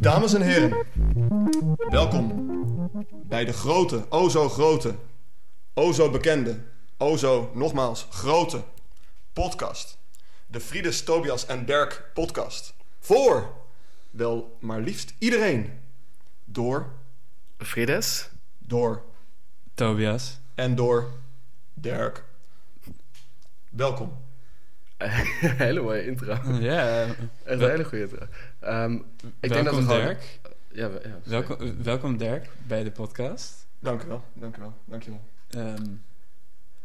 Dames en heren, welkom bij de grote, o zo grote, o zo bekende, o zo nogmaals grote podcast. De Friedes, Tobias en Dirk podcast. Voor, wel maar liefst iedereen. Door, Frides? door Tobias. en door Dirk. Welkom. hele mooie intro. Ja, Echt een hele goede intro. Ehm, ik denk dat we welkom gewoon... Dirk. Ja, we- ja. Welkom, welkom Dirk bij de podcast. Dank u wel, dank u wel, dank je wel. Ehm,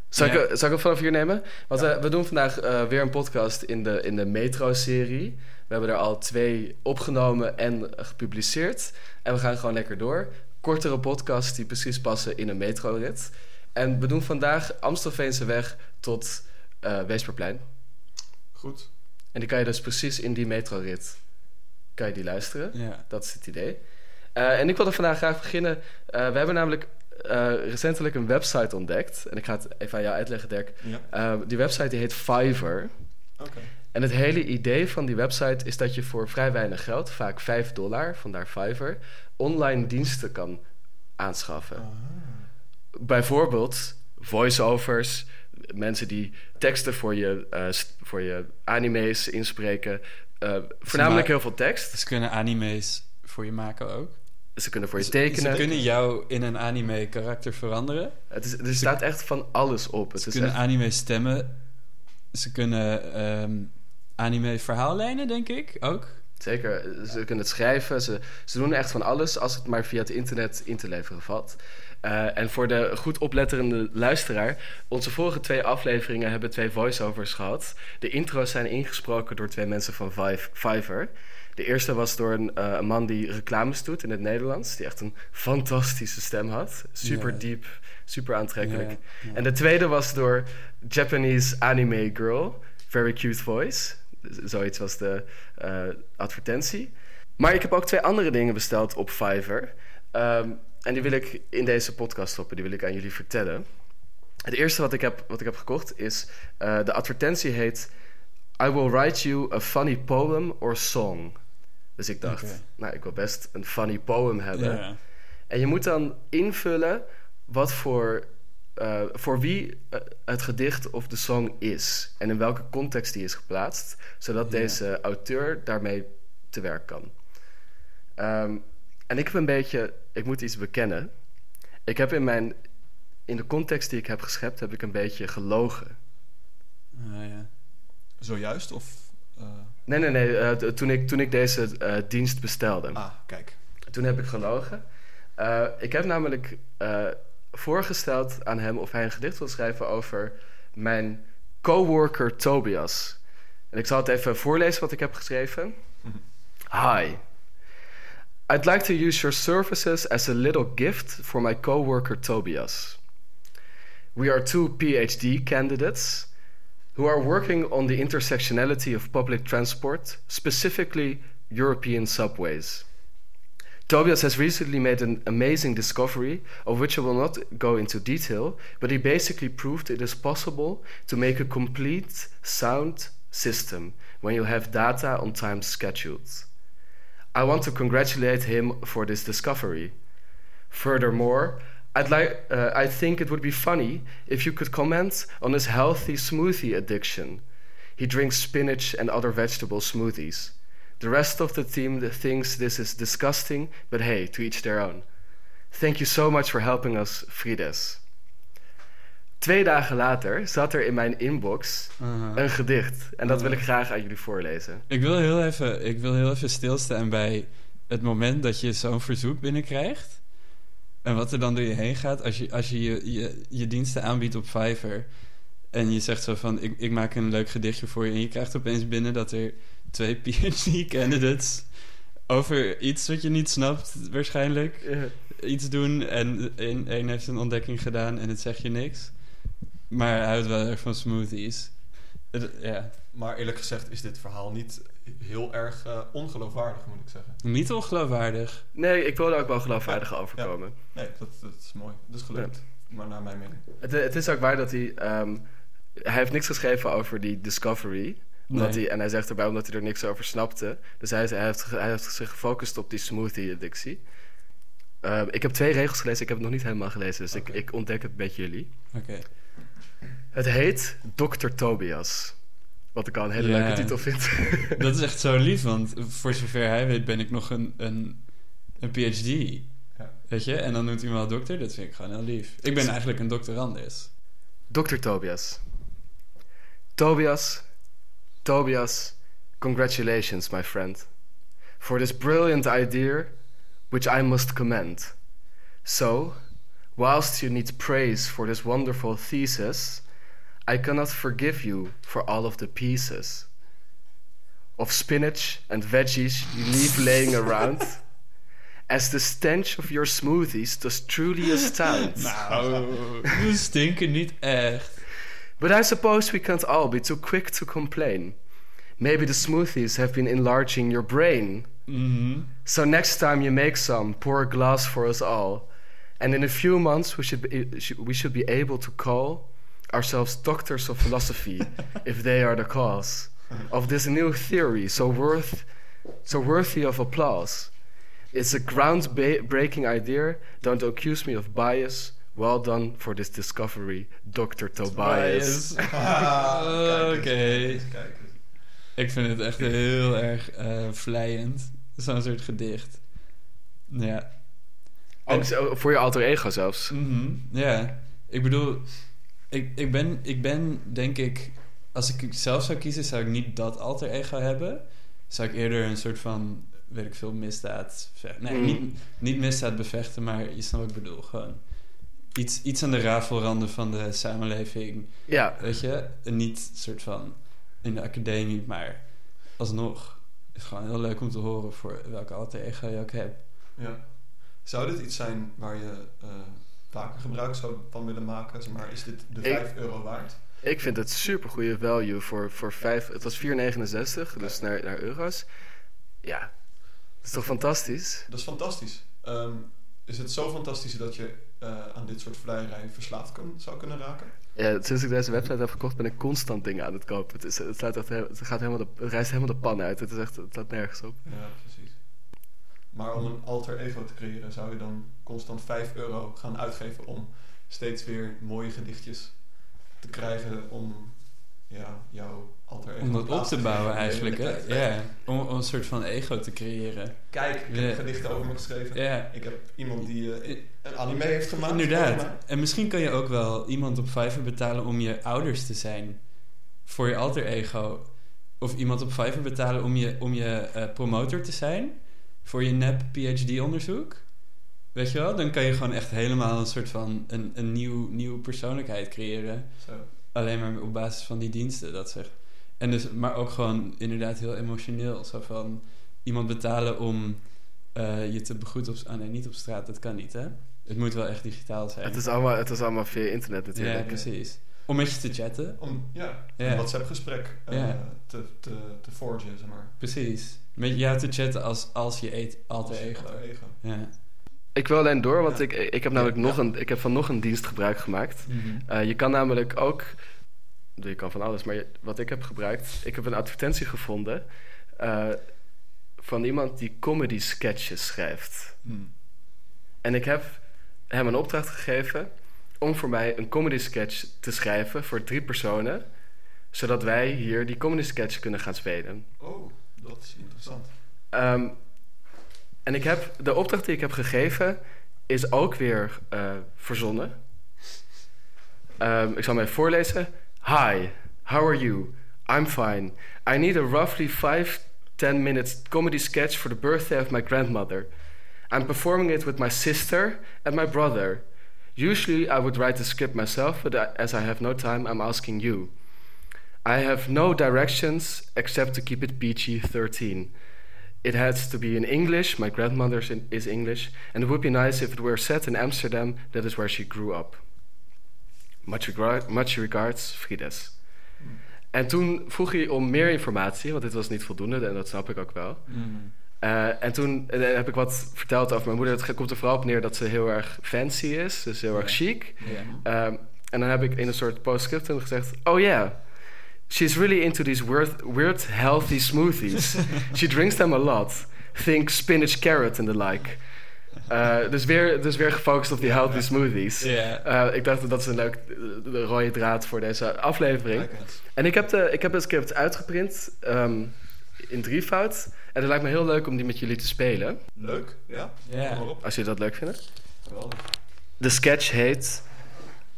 Zal, ik, zal ik hem vanaf hier nemen? Want Ja. eh, we doen vandaag eh, weer een podcast in de, in de Metro-serie. We hebben er al twee opgenomen en gepubliceerd. En we gaan gewoon lekker door. Kortere podcasts die precies passen in een metrorit. En we doen vandaag Amstelveense weg tot eh Weesperplein. Goed. En die kan je dus precies in die metrorit kan je die luisteren. ja. Dat is het idee. Eh, en ik wilde vandaag graag beginnen. Eh, we hebben namelijk eh, recentelijk een website ontdekt. En ik ga het even aan jou uitleggen, Dirk. Ja, die website die heet Fiverr. oké. En het hele idee van die website is dat je voor vrij weinig geld, vaak 5 dollar, vandaar Fiverr, online diensten kan aanschaffen. Ah. Bijvoorbeeld voiceovers, mensen die teksten voor je, eh, voor je anime's inspreken. Eh, voornamelijk heel veel tekst. Ze kunnen anime's voor je maken ook. Ze kunnen voor je tekenen. Ze kunnen jou in een anime karakter veranderen. Het is, er staat echt van alles op. Het Ze is kunnen echt- anime stemmen. Ze kunnen ehm, anime verhaallijnen, denk ik, ook. Zeker, ze kunnen het schrijven. Ze, ze doen echt van alles als het maar via het internet in te leveren valt. Eh, en voor de goed opletterende luisteraar... onze vorige twee afleveringen hebben twee voiceovers gehad. De intro's zijn ingesproken door twee mensen van Vive, Fiverr. De eerste was door een, eh, een man die reclames doet in het Nederlands... die echt een fantastische stem had. Super diep, super aantrekkelijk. En de tweede was door Japanese anime girl. Very cute voice. Zoiets was de eh, advertentie. Maar ik heb ook twee andere dingen besteld op Fiverr. Ehm, en die wil ik in deze podcast stoppen. Die wil ik aan jullie vertellen. Het eerste wat ik heb, wat ik heb gekocht is... eh, de advertentie heet... I will write you a funny poem or song. Dus ik dacht, nou, ik wil best een funny poem hebben. En je moet dan invullen wat voor, eh, voor wie eh, het gedicht of de song is. En in welke context die is geplaatst. Zodat deze auteur daarmee te werk kan. Ehm, en ik heb een beetje... Ik moet iets bekennen. Ik heb in mijn... In de context die ik heb geschept, heb ik een beetje gelogen. Ah, ja. Zojuist of... eh, Nee, nee, nee. eh, toen, ik, toen ik deze eh, dienst bestelde. Ah, kijk. Toen heb ik gelogen. Ik heb namelijk voorgesteld aan hem of hij een gedicht wil schrijven over mijn coworker Tobias. En ik zal het even voorlezen wat ik heb geschreven. Hi. I'd like to use your services as a little gift for my coworker Tobias. We are two PhD candidates who are working on the intersectionality of public transport, specifically European subways. Tobias has recently made an amazing discovery, of which I will not go into detail, but he basically proved it is possible to make a complete sound system when you have data on time scheduled. I want to congratulate him for this discovery. Furthermore, I'd like, uh, I think it would be funny if you could comment on his healthy smoothie addiction. He drinks spinach and other vegetable smoothies. The rest of the team thinks this is disgusting, but hey, to each their own. Thank you so much for helping us, Frides. Twee dagen later zat er in mijn inbox Aha. een gedicht. En dat wil ik Ah. graag aan jullie voorlezen. Ik wil heel even, ik wil heel even stilstaan bij het moment dat je zo'n verzoek binnenkrijgt. En wat er dan door je heen gaat als je als je, je, je, je diensten aanbiedt op Fiverr. En je zegt zo van, ik, ik maak een leuk gedichtje voor je. En je krijgt opeens binnen dat er twee PhD-candidates over iets wat je niet snapt, waarschijnlijk, iets doen. En een, een heeft een ontdekking gedaan en het zegt je niks. Maar hij houdt wel erg van smoothies. Ja, Maar eerlijk gezegd is dit verhaal niet heel erg eh, ongeloofwaardig, moet ik zeggen. niet ongeloofwaardig. Nee, ik wil er ook wel geloofwaardig overkomen. Nee, dat, dat is mooi. Dat is gelukt. Maar naar mijn mening. Het, het is ook waar dat hij... ehm, hij heeft niks geschreven over die Discovery. Omdat Nee. hij, en hij zegt erbij omdat hij er niks over snapte. Dus hij, hij, heeft, hij heeft zich gefocust op die smoothie-addictie. Ehm, ik heb twee regels gelezen, ik heb het nog niet helemaal gelezen. Dus ik, ik ontdek het met jullie. Oké. Het heet Dr. Tobias. Wat ik al een hele Ja. leuke titel vind. Dat is echt zo lief, want voor zover hij weet ben ik nog een, een, een PhD. Ja. Weet je? En dan noemt hij me wel dokter. Dat vind ik gewoon heel lief. Ik ben eigenlijk een doctorandus. Dr. Tobias. Tobias, Tobias, congratulations, my friend, for this brilliant idea which I must commend. So, whilst you need praise for this wonderful thesis, I cannot forgive you for all of the pieces of spinach and veggies you leave laying around, as the stench of your smoothies does truly astound. Nou, we stinken niet echt. But I suppose we can't all be too quick to complain. Maybe the smoothies have been enlarging your brain. Mm -hmm. So next time you make some, pour a glass for us all. And in a few months, we should be, we should be able to call ourselves doctors of philosophy if they are the cause of this new theory so worth so worthy of applause. It's a groundbreaking idea. Don't accuse me of bias. Well done for this discovery, Dr. Tobias. Ah, Oké. Ik vind het echt heel erg eh vlijend. Zo'n soort gedicht. Ja. Ook zo- voor je alter ego zelfs. Mhm, Ja, ik bedoel, ik, ik, ben, ik ben denk ik, als ik zelf zou kiezen, zou ik niet dat alter ego hebben. Zou ik eerder een soort van, weet ik veel, misdaad. Nee, Mm. niet, niet misdaad bevechten, maar je snapt wat ik bedoel. Gewoon iets, iets aan de rafelranden van de samenleving. Ja, Weet je, En niet soort van in de academie, maar alsnog. Het is gewoon heel leuk om te horen voor welke alter ego je ook hebt. Ja. Zou dit iets zijn waar je eh, vaker gebruik zou van willen maken? Zeg maar, is dit de Ik- 5 euro waard? ik vind het super goede value voor, voor vijf. Het was 4,69, dus naar, naar euro's. Ja, dat is toch fantastisch? Dat is fantastisch. Ehm, is het zo fantastisch dat je eh, aan dit soort vleierij verslaafd kun- zou kunnen raken? Ja, sinds ik deze website heb gekocht, ben ik constant dingen aan het kopen. Het, is, het, echt, het, gaat helemaal de, het reist helemaal de pan uit. Het, is echt, het staat nergens op. Ja, precies. Maar om een alter ego te creëren, zou je dan constant 5 euro gaan uitgeven om steeds weer mooie gedichtjes te krijgen om ja, jouw alter ego Om dat op te bouwen eigenlijk, hè? Ja, om, om een soort van ego te creëren. Kijk, ik heb Ja. gedichten over me geschreven. Ja, Ik heb iemand die eh, een anime heeft gemaakt. inderdaad. En misschien kan je ook wel iemand op Fiverr betalen om je ouders te zijn. Voor je alter ego. Of iemand op Fiverr betalen om je, om je eh, promotor te zijn. Voor je nep PhD-onderzoek. Weet je wel? Dan kan je gewoon echt helemaal een soort van een, een nieuw, nieuwe persoonlijkheid creëren. Zo. Alleen maar op basis van die diensten, dat zegt. En dus, maar ook gewoon inderdaad heel emotioneel. Zo van iemand betalen om eh, je te begroeten op... Ah nee, niet op straat, dat kan niet, hè? Het moet wel echt digitaal zijn. Het is allemaal, het is allemaal via internet ja, natuurlijk. precies. Om met je te chatten. Om ja, Ja. een WhatsApp-gesprek eh, Ja. te, te, te forgen, zeg maar. Precies. Met jou te chatten als, als je eet alter ego. alter ego. Ja. Ik wil alleen door, want Ja. ik, ik, heb namelijk Ja. nog een, ik heb van nog een dienst gebruik gemaakt. Eh, je kan namelijk ook, je kan van alles, maar je- wat ik heb gebruikt, ik heb een advertentie gevonden eh, van iemand die comedy sketches schrijft. Hmm. En ik heb hem een opdracht gegeven om voor mij een comedy sketch te schrijven voor drie personen, zodat wij hier die comedy sketch kunnen gaan spelen. Oh, dat is interessant. Ehm, en ik heb, de opdracht die ik heb gegeven is ook weer eh, verzonnen. Ehm, ik zal even voorlezen. Hi, how are you? I'm fine. I need a roughly 5 10 minutes comedy sketch for the birthday of my grandmother. I'm performing it with my sister and my brother. Usually I would write the script myself, but I- as I have no time, I'm asking you. I have no directions except to keep it PG 13. It has to be in English. My grandmother is English, and it would be nice if it were set in Amsterdam. That is where she grew up. Much, regar- much regards, Frides. Hmm. En toen vroeg hij om meer informatie, want dit was niet voldoende en dat snap ik ook wel. Hmm. Eh, en toen eh, heb ik wat verteld over mijn moeder. Het komt er vooral op neer dat ze heel erg fancy is, dus heel erg Ja. chic. Ja. Ehm, En dan heb ik in een soort postscriptum gezegd... Oh yeah, she's really into these weird, weird healthy smoothies. She drinks them a lot. Think spinach carrot and the like. Uh, dus, weer, dus weer gefocust op die healthy smoothies. Ja. Uh, ik dacht dat dat is een leuk de rode draad voor deze aflevering. En ik heb, de, ik heb het script uitgeprint um, in drievoud. En het lijkt me heel leuk om die met jullie te spelen. Leuk, ja. Ja. Kom maar op. Als jullie dat leuk vinden. Geweldig. De sketch heet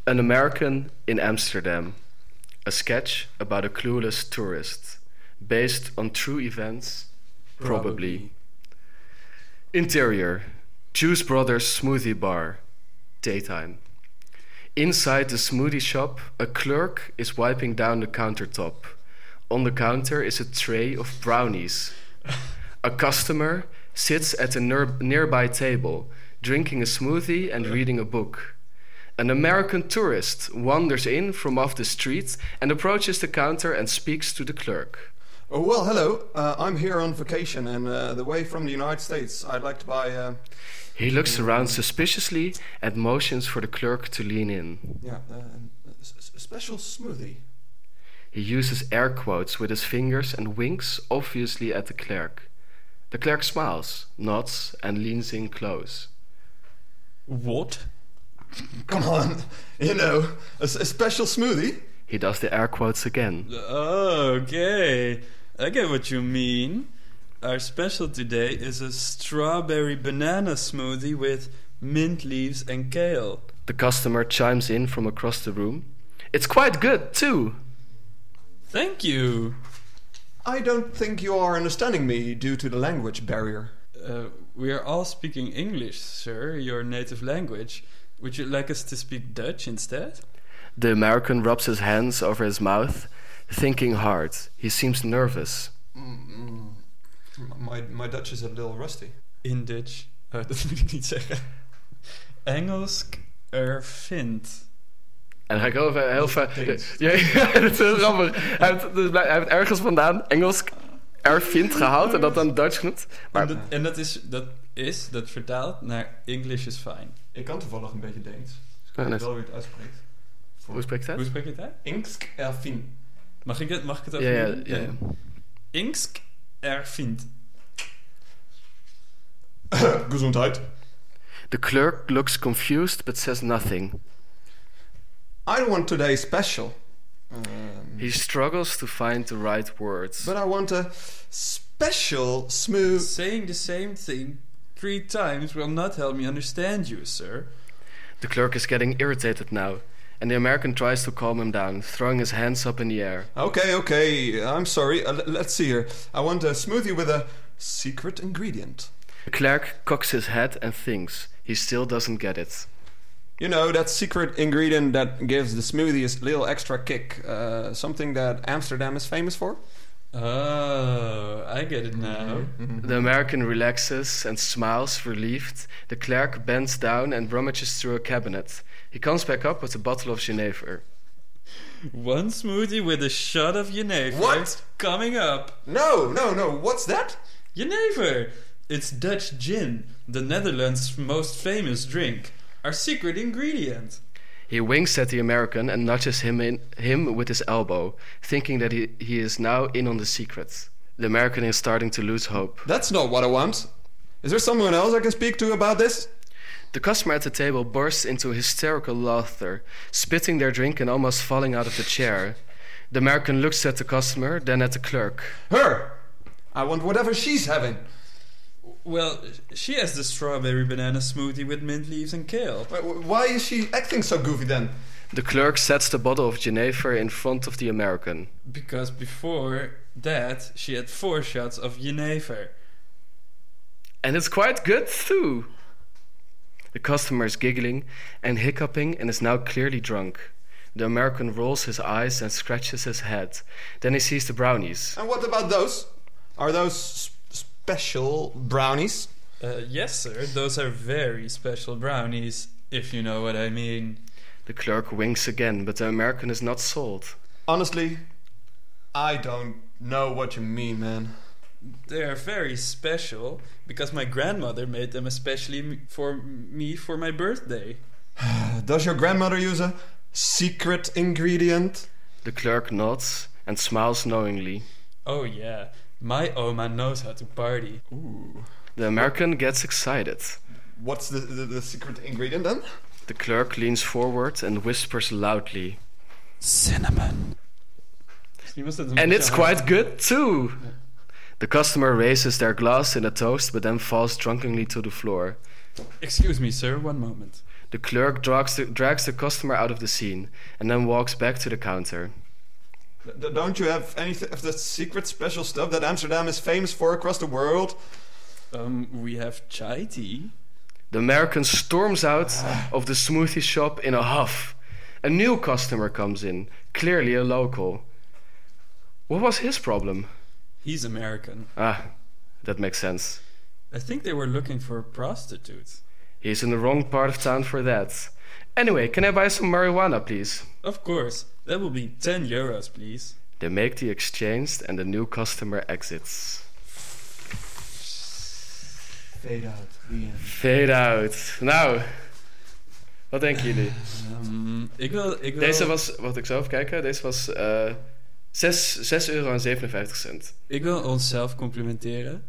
An American in Amsterdam. A sketch about a clueless tourist. Based on true events, probably. Interior Juice Brothers Smoothie Bar. Daytime. Inside the smoothie shop, a clerk is wiping down the countertop. On the counter is a tray of brownies. A customer sits at a ner- nearby table, drinking a smoothie and reading a book. An American tourist wanders in from off the street and approaches the counter and speaks to the clerk. Oh, well, hello. Uh, I'm here on vacation and uh, the way from the United States. I'd like to buy. Uh, He looks around suspiciously and motions for the clerk to lean in. yeah, uh, a special smoothie. He uses air quotes with his fingers and winks obviously at the clerk. The clerk smiles, nods, and leans in close. What? Come on, you know, a special smoothie. He does the air quotes again. Oh, okay. I get what you mean. Our special today is a strawberry banana smoothie with mint leaves and kale. The customer chimes in from across the room. It's quite good, too. Thank you. I don't think you are understanding me due to the language barrier. Uh, we are all speaking English, sir, your native language. Would you like us to speak Dutch instead? The American rubs his hands over his mouth, thinking hard. He seems nervous. Mm, my, my Dutch is a little rusty. In Dutch. Oh, dat moet ik niet zeggen. Engels ervindt. En dan ga ik heel even... Heel ver, Deens. ja, ja, dat is heel grappig. Hij heeft, dus hij heeft ergens vandaan Engels ervindt gehaald en dat dan Dutch genoemd. En Maar dat, en dat is, dat is, dat vertaalt naar English is fine. Ik kan toevallig een beetje Deens. Dus ik weet wel hoe je het uitspreekt. hoe spreek je Hoe het? spreek je het uit? Inksk erfin. Mag ik het, mag ik het Ja, over ja, doen? ja, ja. Inksk. Gezondheid. The clerk looks confused but says nothing. I want today special. Um, He struggles to find the right words. but I want a special smooth. Saying the same thing three times will not help me understand you, sir. The clerk is getting irritated now, and the American tries to calm him down, throwing his hands up in the air. Okay, okay. I'm sorry. Uh, l- let's see here. I want a smoothie with a secret ingredient. The clerk cocks his head and thinks. He still doesn't get it. You know that secret ingredient that gives the smoothie a little extra kick. Uh, something that Amsterdam is famous for. Oh, I get it now. The American relaxes and smiles, relieved. The clerk bends down and rummages through a cabinet. He comes back up with a bottle of Genever. One smoothie with a shot of Jenever. What? Coming up. No, no, no. What's that? Jenever! It's Dutch gin, the Netherlands' most famous drink. Our secret ingredient. He winks at the American and nudges him, in, him with his elbow, thinking that he, he is now in on the secret. The American is starting to lose hope. That's not what I want. Is there someone else I can speak to about this? The customer at the table bursts into hysterical laughter, spitting their drink and almost falling out of the chair. The American looks at the customer, then at the clerk. Her. I want whatever she's having. Well, she has the strawberry banana smoothie with mint leaves and kale. Wh- wh- Why is she acting so goofy then? The clerk sets the bottle of Genever in front of the American. Because before that, she had four shots of Jenever. And it's quite good too. The customer is giggling and hiccuping and is now clearly drunk. The American rolls his eyes and scratches his head. Then he sees the brownies. And what about those? Are those s- special brownies? Uh, yes, sir, those are very special brownies, if you know what I mean. The clerk winks again, but the American is not sold. Honestly, I don't know what you mean, man. They are very special because my grandmother made them especially for me for my birthday. Does your grandmother use a secret ingredient? The clerk nods and smiles knowingly. Oh yeah, my oh, Oma knows how to party. Ooh. The American gets excited. What's the, the, the secret ingredient then? The clerk leans forward and whispers loudly. Cinnamon. Misschien was dat een And it's quite good too. The customer raises their glass in a toast but then falls drunkenly to the floor. Excuse me, sir, one moment. The clerk drags the, drags the customer out of the scene and then walks back to the counter. D- don't you have any of the secret special stuff that Amsterdam is famous for across the world? Um, we have chai tea. The American storms out of the smoothie shop in a huff. A new customer comes in, clearly a local. What was his problem? He's American. Ah, that makes sense. I think they were looking for a prostitute. He's in the wrong part of town for that. Anyway, can I buy some marijuana, please? Of course, that will be 10 euros, please. They make the exchange and the new customer exits. Fade out. Fade out. Nou, wat denken jullie? Ehm, ik wil... Ik wil Deze was, wat ik even kijken, deze was eh 6, 6 euro en 57 cent. Ik wil onszelf complimenteren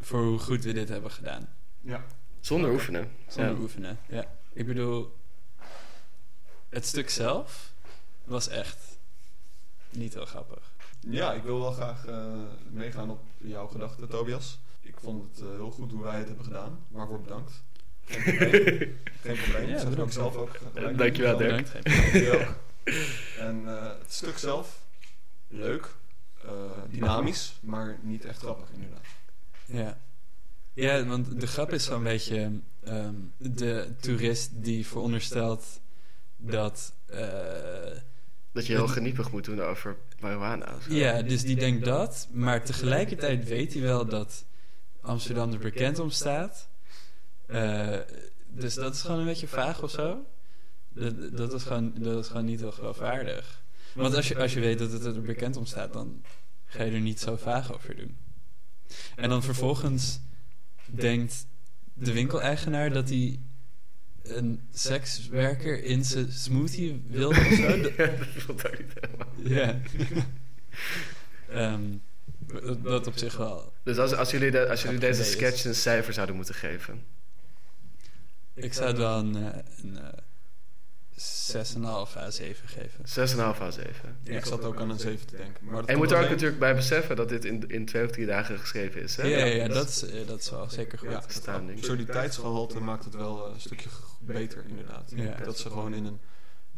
voor hoe goed we dit hebben gedaan. Ja. Zonder oefenen. Zonder Ja. oefenen. Ja. Ik bedoel, het stuk zelf was echt niet heel grappig. Ja, ik wil wel graag eh, meegaan op jouw gedachten, Tobias. Ik vond het eh, heel goed hoe wij het hebben gedaan. Waarvoor bedankt. Geen probleem. Geen probleem. Ja, ik zelf ook. gelijk. Dankjewel, Dirk. En eh, het stuk zelf, leuk, eh, dynamisch, maar niet echt grappig inderdaad. Ja. Ja, want de grap is zo'n beetje ehm, de toerist die veronderstelt dat... eh, Dat je heel geniepig moet doen over marijuana. of zo. ja, dus die denkt dat, maar tegelijkertijd weet hij wel dat Amsterdam er bekend om staat. Eh, dus dat is gewoon een beetje vaag of zo. Dat, dat, is gewoon, dat is gewoon niet heel geloofwaardig. Want als je, als je weet dat het er bekend om staat, dan ga je er niet zo vaag over doen. En dan vervolgens denkt de winkeleigenaar dat hij een sekswerker in zijn smoothie wil of zo. Dat- dat vond ik niet helemaal. Ja. Ehm, dat, dat op zich wel. Dus als, als jullie, de- als jullie deze is. sketch een cijfer zouden moeten geven. Ik zou het wel een, eh, een eh, 6,5 à 7 geven. 6,5 à 7. Ja. Ik zat ook aan een 7 te denken. Maar En je moet er ook natuurlijk bij beseffen dat dit in, in twee of drie dagen geschreven is. Hè? Ja, ja, ja, dat, is, eh, dat is wel zeker goed. Ja, het absurditeitsgehalte maakt het wel eh, een stukje beter inderdaad. Ja. Dat ze gewoon in een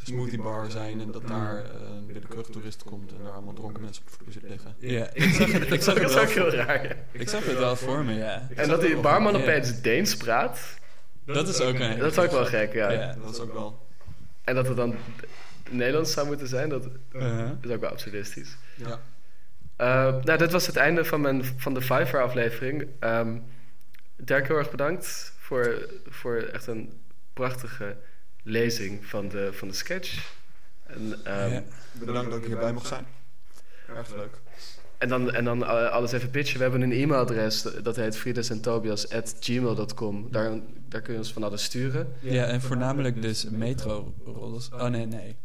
smoothie bar zijn en dat daar eh, een willekeurige toerist komt en daar allemaal dronken mensen op de vloer zitten liggen. Ja, ik zag het, ik zag het wel heel raar. ja. ik zag het wel voor me, ja. En dat die barman Ja. opeens Deens praat, Dat is ook een dat is ook wel gek, ja. Ja. Dat is ook wel. En dat het dan Nederlands zou moeten zijn, dat Uh-huh. is ook wel absurdistisch. Ja. Eh, nou, dit was het einde van, mijn, van de Fiverr aflevering. Ehm Dirk, heel erg bedankt voor, voor echt een prachtige lezing van de, van de sketch. En, ehm, Ja. Bedankt dat ik hierbij mocht zijn. Erg leuk. en dan, en dan eh, alles even pitchen. We hebben een e-mailadres, dat heet friedesentobias.gmail.com. Daar, daar kun je ons van alles sturen. Ja, en voornamelijk dus metro-roddels. Oh, nee, nee.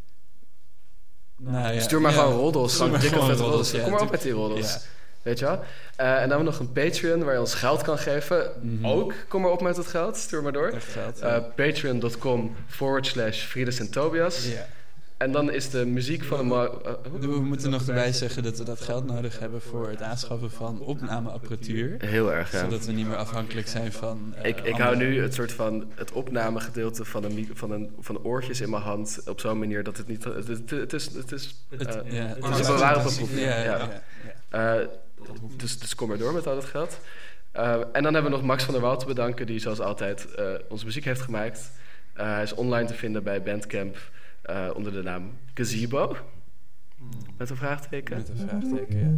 Nou, ja. Stuur maar gewoon roddels, Stuur maar gewoon roddels. Kom maar op met die roddels. Weet je wel? Eh, en dan hebben we nog een Patreon waar je ons geld kan geven. Mhm. Ook, kom maar op met het geld. Stuur maar door. Geld. Eh, Patreon.com forward slash Friedes en Tobias. En dan is de muziek van de... eh? We moeten nog erbij zeggen dat we dat geld nodig hebben voor het aanschaffen van opnameapparatuur. Heel erg, ja. Zodat we niet meer afhankelijk zijn van. Ik, ik hou nu het soort van het opnamegedeelte van, een, van, een, van oortjes in mijn hand op zo'n manier dat het niet. Het, het, het is. Het is Het, ja, het is bewaren van proef. Ja, ja, Ja. Dus, dus kom maar door met al dat geld. Eh, en dan hebben we nog Max van der Waal te bedanken, die zoals altijd eh, onze muziek heeft gemaakt. Eh, hij is online te vinden bij Bandcamp onder de naam Gazebo. Hmm. Met een vraagteken. Met een vraagteken, ja.